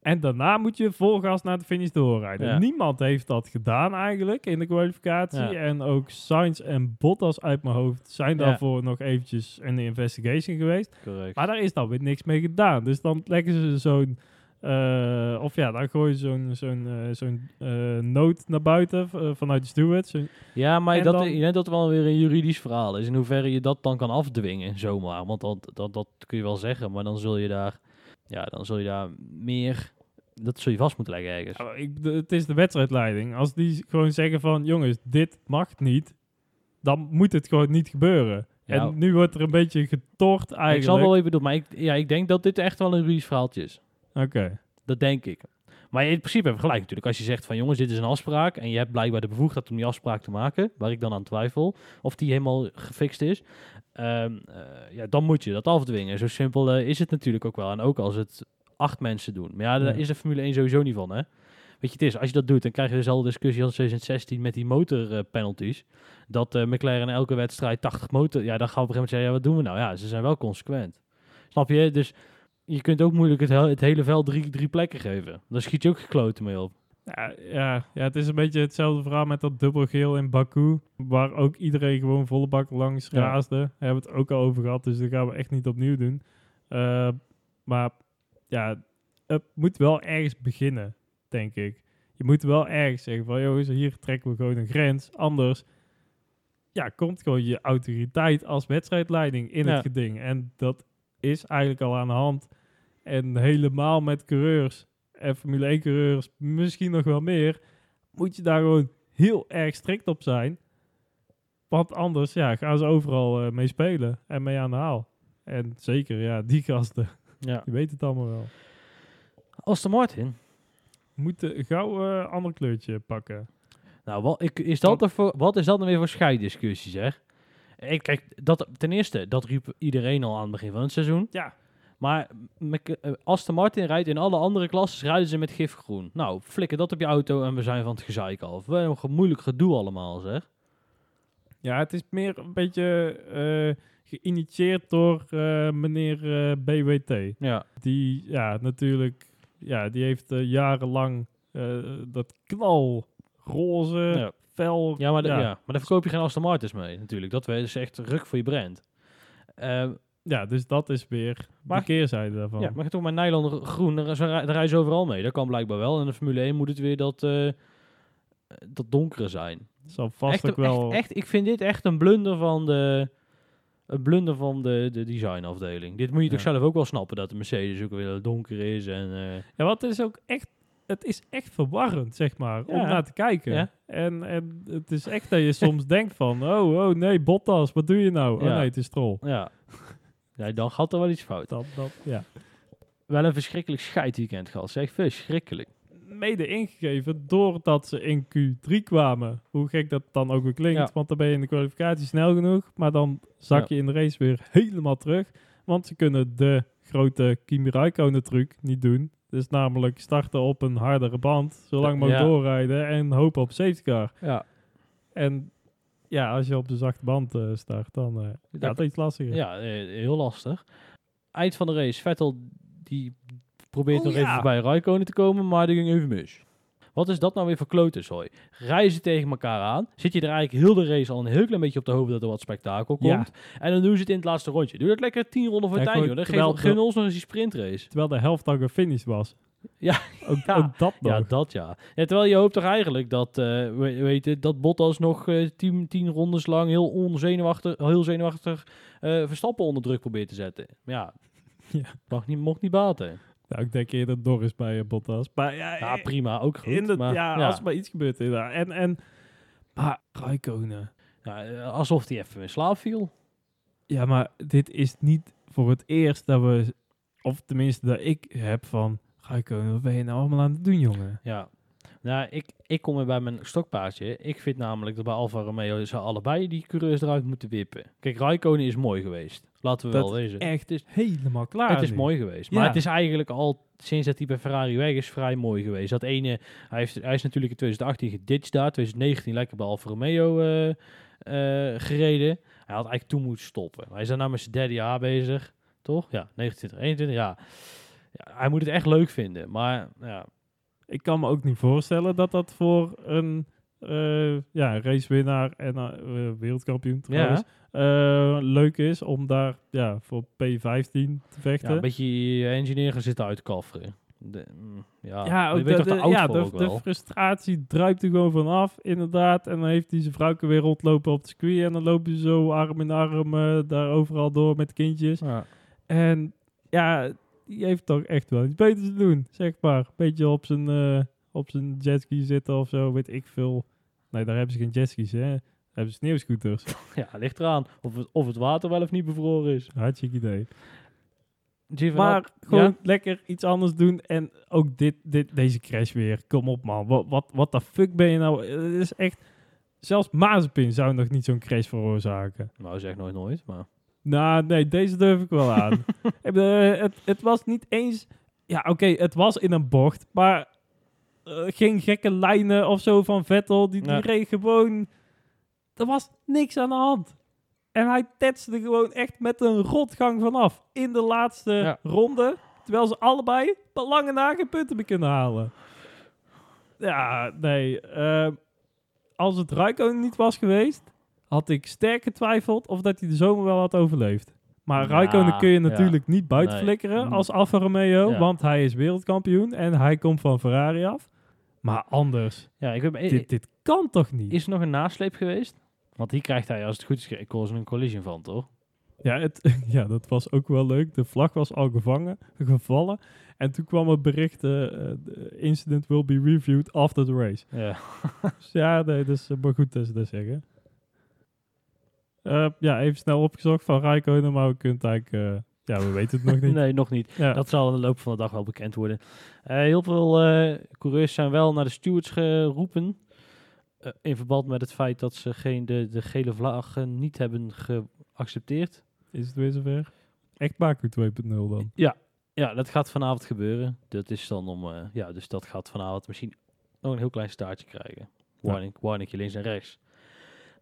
En daarna moet je vol gas naar de finish doorrijden. Ja. Niemand heeft dat gedaan eigenlijk in de kwalificatie. Ja. En ook Sainz en Bottas uit mijn hoofd zijn daarvoor nog eventjes in de investigation geweest. Correct. Maar daar is dan weer niks mee gedaan. Dus dan leggen ze zo'n... eh, of ja, dan gooien ze zo'n zo'n eh, zo'n eh, noot naar buiten vanuit de steward. Zo'n- Ja, maar dat, dan- dat wel weer een juridisch verhaal is. In hoeverre je dat dan kan afdwingen, zomaar. Want dat, dat, dat kun je wel zeggen, maar dan zul je daar, ja, dan zul je daar meer, dat zul je vast moeten leggen ergens. Ik, de- het is de wedstrijdleiding. Als die gewoon zeggen van... Jongens, dit mag niet. Dan moet het gewoon niet gebeuren. Ja. En nu wordt er een beetje getort eigenlijk. Ik zal wel even doen, maar ik, ja, ik denk dat dit echt wel een juridisch verhaaltje is. Oké. Dat denk ik. Maar in principe hebben we gelijk natuurlijk. Als je zegt van jongens, dit is een afspraak en je hebt blijkbaar de bevoegdheid om die afspraak te maken, waar ik dan aan twijfel, of die helemaal gefixt is, ehm, eh, ja, dan moet je dat afdwingen. Zo simpel eh, is het natuurlijk ook wel. En ook als het acht mensen doen. Maar ja, daar Ja. is de Formule 1 sowieso niet van, hè. Weet je, het is, als je dat doet, dan krijg je dezelfde discussie als 2016 met die motorpenalties. dat eh, McLaren elke wedstrijd 80 motor... Ja, dan gaan we op een gegeven moment zeggen, ja, wat doen we nou? Ja, ze zijn wel consequent. Snap je? Dus je kunt ook moeilijk het, he- het hele veld drie, drie plekken geven. Daar schiet je ook gekloten mee op. Ja, ja, ja, het is een beetje hetzelfde verhaal met dat dubbelgeel in Baku. Waar ook iedereen gewoon volle bak langs Ja. raasde. Daar hebben we het ook al over gehad. Dus dat gaan we echt niet opnieuw doen. Eh, maar ja, het moet wel ergens beginnen, denk ik. Je moet wel ergens zeggen van... jongens, hier trekken we gewoon een grens. Anders ja, komt gewoon je autoriteit als wedstrijdleiding in Ja. het geding. En dat is eigenlijk al aan de hand. En helemaal met coureurs en Formule 1 coureurs, misschien nog wel meer, moet je daar gewoon heel erg strikt op zijn. Want anders ja, gaan ze overal eh, mee spelen en mee aan de haal. En zeker, ja, die gasten, Ja. die weten het allemaal wel. Aston Martin. Moeten gauw een ander kleurtje pakken. Nou, wat, ik, is dat er voor, wat is dat nou weer voor scheiddiscussie, zeg? Ik, kijk, dat, ten eerste, dat riep iedereen al aan het begin van het seizoen. Ja. Maar eh, Aston Martin rijdt in alle andere klassen, rijden ze met gifgroen. Nou, flikker dat op je auto en we zijn van het gezeik af. Wat een moeilijk gedoe allemaal, zeg. Ja, het is meer een beetje eh, geïnitieerd door eh, meneer BWT. Ja. Die, ja, natuurlijk, ja, die heeft jarenlang dat knalroze, Ja. Fel... Ja, maar, da- ja. ja. maar daar verkoop je geen Aston Martins mee, natuurlijk. Dat is echt ruk voor je brand. Eh, Ja, dus dat is weer Maar- de keerzijde daarvan. Ja, maar toch maar nylon groen, daar, daar rijden ze overal mee. Dat kan blijkbaar wel. En in de Formule 1 moet het weer dat, eh, dat donkere zijn. Zal vast Echt, ook wel... echt, echt, ik vind dit echt een blunder van de, een blunder van de, de designafdeling. Dit moet je toch zelf ook wel snappen, dat de Mercedes ook weer donker is. En, eh, Ja, het is ook echt... Het is echt verwarrend, zeg maar, om naar te kijken. Ja. En, en het is echt dat je soms denkt van... Oh, oh nee, Bottas, wat doe je nou? Oh nee, het is Stroll. ja. dan gaat er wel iets fout. Dat, dat, ja. Wel een verschrikkelijk scheidweekend gehad, zeg. Verschrikkelijk. Mede ingegeven doordat ze in Q3 kwamen. Hoe gek dat dan ook weer klinkt. Want dan ben je in de kwalificatie snel genoeg. Maar dan zak je in de race weer helemaal terug. Want ze kunnen de grote Kimi Räikkönen truc niet doen. Dus namelijk starten op een hardere band. Zolang mogelijk Ja. doorrijden. En hopen op safety car. Ja. En ja, als je op de zachte band eh, start, dan eh Dat- gaat het iets lastiger. Ja, eh, heel lastig. Eind van de race, Vettel die probeert Oh, nog ja. even bij Raikkonen te komen, maar die ging even mis. Wat is dat nou weer voor klotenzooi? Rijden ze tegen elkaar aan? Zit je er eigenlijk heel de race al een heel klein beetje op de hoofd dat er wat spektakel Ja. komt? En dan doen ze het in het laatste rondje. Doe dat lekker tien ronden voor Ja, joh. Dan geef, de- ons nog eens die sprintrace. Terwijl de helft al gefinished was. Ja. Ook, Ja. ook dat nog. Ja, dat ja. ja. Terwijl je hoopt toch eigenlijk dat, eh we, weet je, dat Bottas nog eh, tien, tien rondes lang heel onzenuwachtig, heel zenuwachtig eh, Verstappen onder druk probeert te zetten. Maar ja, Ja. Mag niet, mocht niet baten. Nou, ik denk eerder Norris bij eh, Bottas. Maar ja, Ja, eh, prima, ook goed. in de, maar, ja, als er maar iets gebeurt inderdaad. En, en maar Raikkonen. Ja, eh, alsof hij even in slaap viel. Ja, maar dit is niet voor het eerst dat we, of tenminste dat ik heb van Raikkonen, wat ben je nou allemaal aan het doen, jongen? Ja. Nou, ik, ik kom weer bij mijn stokpaardje. Ik vind namelijk dat bij Alfa Romeo ze allebei die coureurs eruit moeten wippen. Kijk, Raikkonen is mooi geweest. Laten we Dat wel wezen. Echt is helemaal klaar Het is nu. mooi geweest. Ja. Maar het is eigenlijk al sinds dat hij bij Ferrari weg is vrij mooi geweest. Dat ene, hij, heeft, hij is natuurlijk in 2018 geditcht daar. 2019 lekker bij Alfa Romeo eh, eh, gereden. Hij had eigenlijk toen moeten stoppen. Hij is daar nou met zijn derde jaar bezig. Toch? Ja, 29, 21, ja. ja. Hij moet het echt leuk vinden. Maar ja, Ik kan me ook niet voorstellen dat dat voor een eh, ja, racewinnaar en eh, wereldkampioen trouwens eh, leuk is om daar ja, voor P15 te vechten. ja, een beetje je engineer gaan zitten uitkafferen. De, mm, ja, ook de, de- ja, de, ook de frustratie druipt er gewoon vanaf, inderdaad. En dan heeft hij zijn vrouwke weer rondlopen op de circuit. En dan loop je zo arm in arm daar overal door met kindjes. Ja. En ja, die heeft toch echt wel iets beters te doen, zeg maar. Beetje op zijn, eh, op zijn jetski zitten of zo, weet ik veel. Nee, daar hebben ze geen jetskis, hè. Daar hebben ze sneeuwscooters. ja, ligt eraan of het, of het water wel of niet bevroren is. Hartstikke idee. Maar gewoon Ja? lekker iets anders doen. En ook dit, dit, deze crash weer. Kom op, man. Wat, wat, wat de fuck ben je nou? Het is echt... Zelfs Mazepin zou nog niet zo'n crash veroorzaken. Nou, zeg nooit nooit, maar... Nou, nee, deze durf ik wel aan. Ik bedoel, eh, het, het was niet eens... Ja, oké, het was in een bocht. Maar eh, geen gekke lijnen of zo van Vettel. Die, die reed gewoon... Er was niks aan de hand. En hij tetste gewoon echt met een rotgang vanaf. In de laatste Ja. ronde. Terwijl ze allebei per lange na geen punten meer kunnen halen. Ja, nee. eh, als het Raikkonen niet was geweest, had ik sterk getwijfeld of dat hij de zomer wel had overleefd. Maar Ja, Raikkonen kun je ja. natuurlijk niet buiten Nee. flikkeren Mm. als Alfa Romeo, Ja. want hij is wereldkampioen en hij komt van Ferrari af. Maar anders, Ja, ik weet, dit, dit kan toch niet? is er nog een nasleep geweest? Want hier krijgt hij, als het goed is, een collision van, toch? Ja, het, ja, dat was ook wel leuk. De vlag was al gevangen, gevallen. En toen kwam het bericht, the incident will be reviewed after the race. Ja. Dus ja, nee, dat is eh, maar goed dat ze dat zeggen. Eh, ja, even snel opgezocht van Raikkonen, maar we kunnen het eigenlijk... eh, ja, we weten het nog niet. nee, nog niet. Ja. Dat zal in de loop van de dag wel bekend worden. Eh, heel veel coureurs zijn wel naar de stewards geroepen. in verband met het feit dat ze geen, de, de gele vlaggen niet hebben geaccepteerd. Is het weer zover? Echt Baku 2.0 dan? Ja, dat gaat vanavond gebeuren. Dat is dan om, ja, dus dat gaat vanavond misschien nog een heel klein staartje krijgen. Ja. Warning, links en rechts.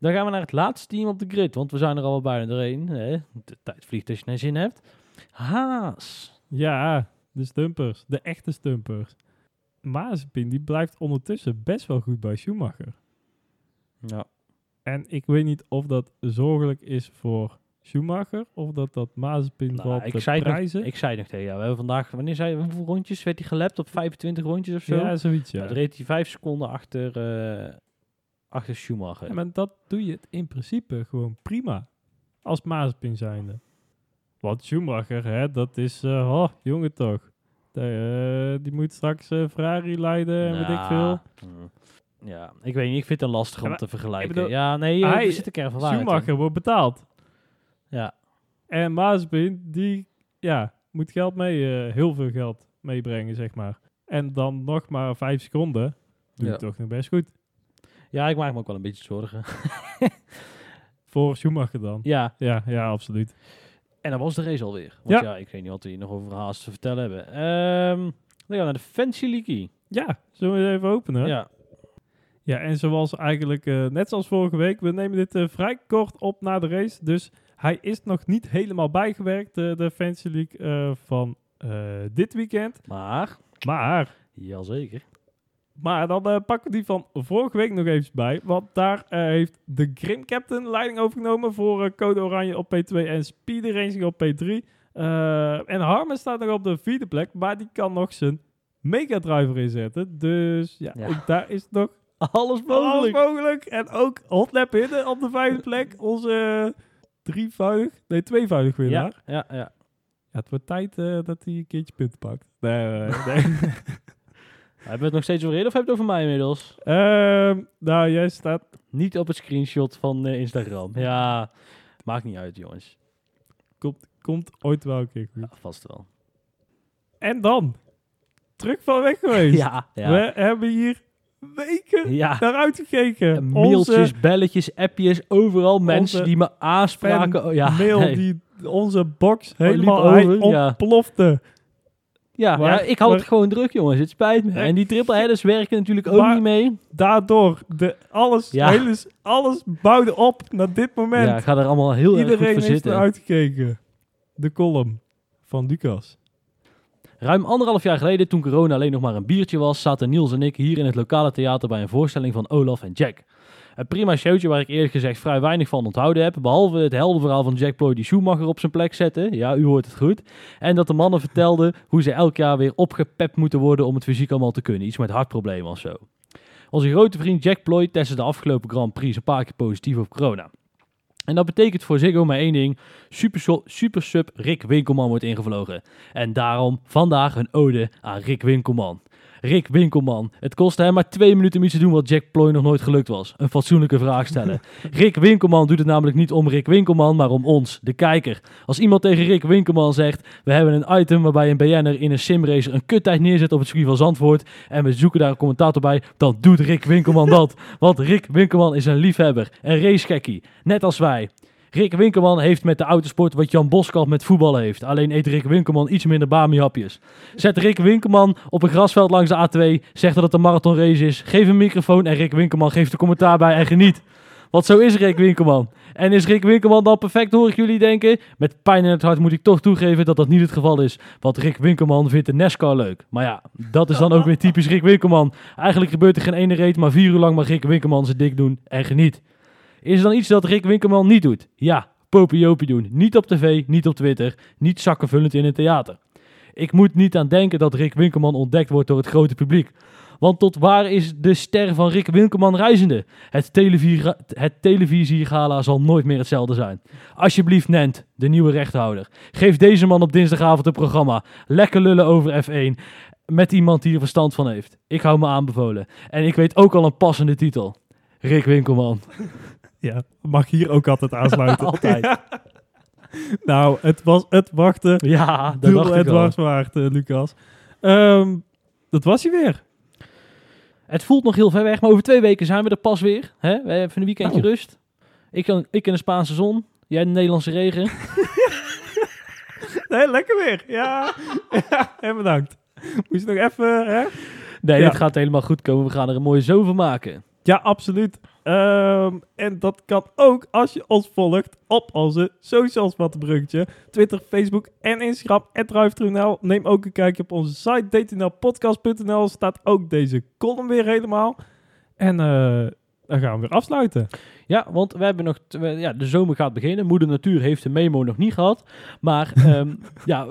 Dan gaan we naar het laatste team op de grid, want we zijn er al bijna doorheen. Hè? De tijd vliegt als je naar zin hebt. Haas. Ja, de stumpers. De echte stumpers. Mazepin, die blijft ondertussen best wel goed bij Schumacher. Ja. En ik weet niet of dat zorgelijk is voor Schumacher of dat dat Mazepin Nou, valt ik, zei nog, ik zei nog tegen jou, we hebben vandaag, wanneer zei hoeveel rondjes werd hij gelapt? Op 25 rondjes of zo? ja, zoiets, Ja. dan reed hij 5 seconden achter, eh, achter Schumacher. Ja, maar dat doe je het in principe gewoon prima. Als Mazepin zijnde. Want Schumacher, hè, dat is... eh oh, jongen toch. De, eh, die moet straks eh, Ferrari leiden en weet ik veel. mm, Ja, ik weet niet, ik vind het lastig Ja, om te vergelijken. bedoel, ja, nee, hij- er zit een kern van waarheid. Schumacher wordt betaald. Ja, En Mazepin, die ja, moet geld mee, heel veel geld meebrengen, zeg maar. En dan nog maar vijf seconden. Doe Ja. je toch nog best goed. Ja, ik maak me ook wel een beetje zorgen. Voor Schumacher dan. ja, Ja, ja, absoluut. en dan was de race alweer. Want ja, Ja. ik weet niet wat we hier nog over Haas te vertellen hebben. Dan gaan we naar de Fancy Leaky. Ja, zullen we even openen? Ja, Ja, en zoals eigenlijk, eh, net zoals vorige week, we nemen dit eh, vrij kort op na de race. Dus hij is nog niet helemaal bijgewerkt, eh, de Fantasy League van dit weekend. maar, Maar, jazeker. Maar dan eh, pakken we die van vorige week nog even bij. Want daar eh, heeft de Grim Captain leiding overgenomen voor eh, Code Oranje op P2 en Speed Racing op P3. Eh, en Harman staat nog op de vierde plek, maar die kan nog zijn Mega Driver inzetten. Dus ja, Ja. ook daar is nog Alles alles mogelijk. En ook Hotlap Hidden op de vijfde plek. Onze drievoudig, nee tweevoudig winnaar. Ja, ja, ja. Ja, het wordt tijd dat hij een keertje punten pakt. Nee, nee, nee. Hebben we het nog steeds over reden of heb je het over mij inmiddels? Ehm, nou, jij staat... Niet op het screenshot van eh, Instagram. Ja, maakt niet uit, jongens. Komt, komt ooit wel een keer goed. Ja, vast wel. En dan terug van weg geweest. Ja, ja. We hebben hier weken ja. naar uitgekeken. En Mailtjes, belletjes, appjes, overal mensen die me aanspraken. Oh, ja, mail nee. die onze box liep helemaal over, hij ja. ontplofte. Ja, Maar- ja, ik had maar- het gewoon druk, jongens. Het spijt me. En die triple headers werken natuurlijk ook Maar- niet mee. Daardoor, de, alles, Ja. alles, alles bouwde op naar dit moment. Ja, ik ga er allemaal heel erg goed Iedereen voor heeft zitten. er uitgekeken. De column van Lucas. Ruim anderhalf jaar geleden, toen corona alleen nog maar een biertje was, zaten Niels en ik hier in het lokale theater bij een voorstelling van Olaf en Jack. Een prima showtje waar ik eerlijk gezegd vrij weinig van onthouden heb, behalve het heldenverhaal van Jack Ploy die Schumacher op zijn plek zette. Ja, u hoort het goed. En dat de mannen vertelden hoe ze elk jaar weer opgepept moeten worden om het fysiek allemaal te kunnen. Iets met hartproblemen of zo. Onze grote vriend Jack Ploy testte de afgelopen Grand Prix een paar keer positief op corona. En dat betekent voor Ziggo maar één ding. Super, super sub Rick Winkelman wordt ingevlogen. En daarom vandaag een ode aan Rick Winkelman. Rick Winkelman. Het kostte hem maar twee minuten om iets te doen wat Jack Ploy nog nooit gelukt was. Een fatsoenlijke vraag stellen. Rick Winkelman doet het namelijk niet om Rick Winkelman, maar om ons, de kijker. Als iemand tegen Rick Winkelman zegt, we hebben een item waarbij een BN'er in een simracer een kuttijd neerzet op het circuit van Zandvoort en we zoeken daar een commentator bij, dan doet Rick Winkelman dat. Want Rick Winkelman is een liefhebber, een racegekkie, net als wij. Rick Winkelman heeft met de autosport wat Jan Boskamp met voetballen heeft. Alleen eet Rick Winkelman iets minder Bami-hapjes. Zet Rick Winkelman op een grasveld langs de A2. Zeg dat het een marathonrace is. Geef een microfoon en Rick Winkelman geeft de commentaar bij en geniet. Want zo is Rick Winkelman. En is Rick Winkelman dan perfect, hoor ik jullie denken? Met pijn in het hart moet ik toch toegeven dat dat niet het geval is. Want Rick Winkelman vindt de NASCAR leuk. Maar ja, dat is dan ook weer typisch Rick Winkelman. Eigenlijk gebeurt er geen ene reet, maar vier uur lang mag Rick Winkelman zijn dik doen en geniet. Is er dan iets dat Rick Winkelman niet doet? Ja, popiopie doen. Niet op tv, niet op Twitter, niet zakkenvullend in een theater. Ik moet niet aan denken dat Rick Winkelman ontdekt wordt door het grote publiek. Want tot waar is de ster van Rick Winkelman reizende? Het, het televisiegala zal nooit meer hetzelfde zijn. Alsjeblieft, Nent, de nieuwe rechthouder. Geef deze man op dinsdagavond een programma. Lekker lullen over F1. Met iemand die er verstand van heeft. Ik hou me aanbevolen. En ik weet ook al een passende titel. Rick Winkelman. Ja, mag hier ook altijd aansluiten. Altijd. nou, het was het wachten. Ja, dat dacht al. dwars waard, Lucas. Ehm, dat was hij weer. Het voelt nog heel ver weg, maar over twee weken zijn we er pas weer. Hè? We hebben even een weekendje Nou. rust. Ik, kan- ik in de Spaanse zon. Jij in de Nederlandse regen. Nee, lekker weer. Ja, ja en bedankt. Moest je nog even, hè? Nee, Ja. dit gaat helemaal goed komen. We gaan er een mooie zomer van maken. Ja, absoluut. Ehm, en dat kan ook als je ons volgt op onze socials, wat een bruggetje. Twitter, Facebook en Instagram, @drive.nl. Neem ook een kijkje op onze site, dtnlpodcast.nl. Staat ook deze column weer helemaal. En eh, dan gaan we weer afsluiten. Ja, want we hebben nog... Ja, de zomer gaat beginnen. Moeder Natuur heeft de memo nog niet gehad. Maar ehm, ja...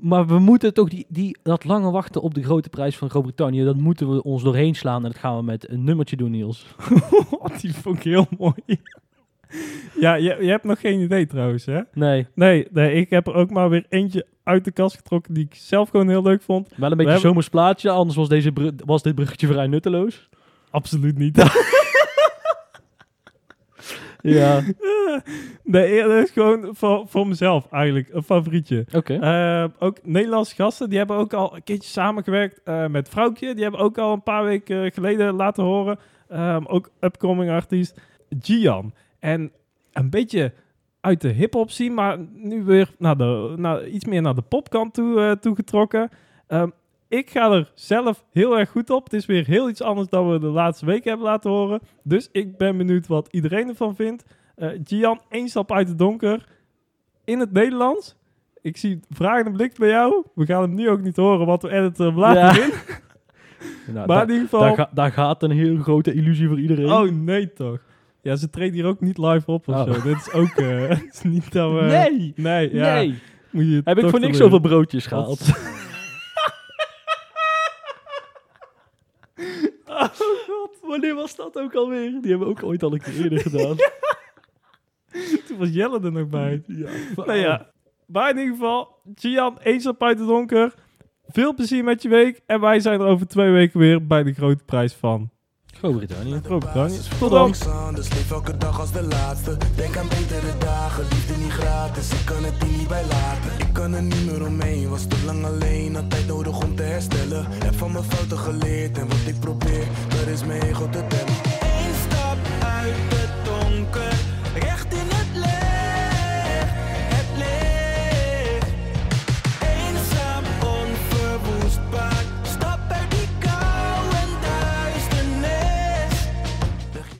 Maar we moeten toch die, die, dat lange wachten op de grote prijs van Groot-Brittannië, dat moeten we ons doorheen slaan. En dat gaan we met een nummertje doen, Niels. Die vond ik heel mooi. ja, je, je hebt nog geen idee trouwens, hè? Nee, Nee, nee, ik heb er ook maar weer eentje uit de kast getrokken die ik zelf gewoon heel leuk vond. wel een beetje hebben- zomers plaatje, anders was, deze was dit bruggetje vrij nutteloos. Absoluut niet. Ja, nee, dat is gewoon voor, voor mezelf eigenlijk een favorietje. oké. Eh, ook Nederlandse gasten, die hebben ook al een keertje samengewerkt eh, met Vrouwtje. Die hebben ook al een paar weken geleden laten horen. Ehm, ook upcoming artiest Gian. En een beetje uit de hip-hop scene, maar nu weer naar de, naar, iets meer naar de popkant toe, eh, toegetrokken. Ehm, ik ga er zelf heel erg goed op. Het is weer heel iets anders dan we de laatste weken hebben laten horen. Dus ik ben benieuwd wat iedereen ervan vindt. Eh Gian, één stap uit het donker. In het Nederlands. Ik zie vragende blik bij jou. We gaan hem nu ook niet horen, want we editen hem later Ja. in. Nou, Maar da- in ieder geval... daar, ga- daar gaat een heel grote illusie voor iedereen. Oh, nee toch. Ja, ze treden hier ook niet live op of Oh. zo. Dit is ook... eh, is niet dat we... nee! Nee, ja. Nee! Moet je Heb ik voor niks zoveel broodjes gehaald. oh god, wanneer was dat ook alweer? Die hebben we ook ooit al een keer eerder gedaan. Toen was Jelle er nog bij. ja. Nou ja, maar in ieder geval, Gian, één stap uit het donker. Veel plezier met je week. En wij zijn er over twee weken weer bij de grote prijs van Groot-Brittannië. Groot-Brittannië. Tot dan. Dus leef elke dag als de laatste. Denk aan betere dagen, liefde gratis, ik kan het hier niet bij laten. Ik kan er niet meer omheen, was te lang alleen Had tijd nodig om te herstellen. Heb van mijn fouten geleerd en wat ik probeer Dat is mee God te temmen Eén stap uit.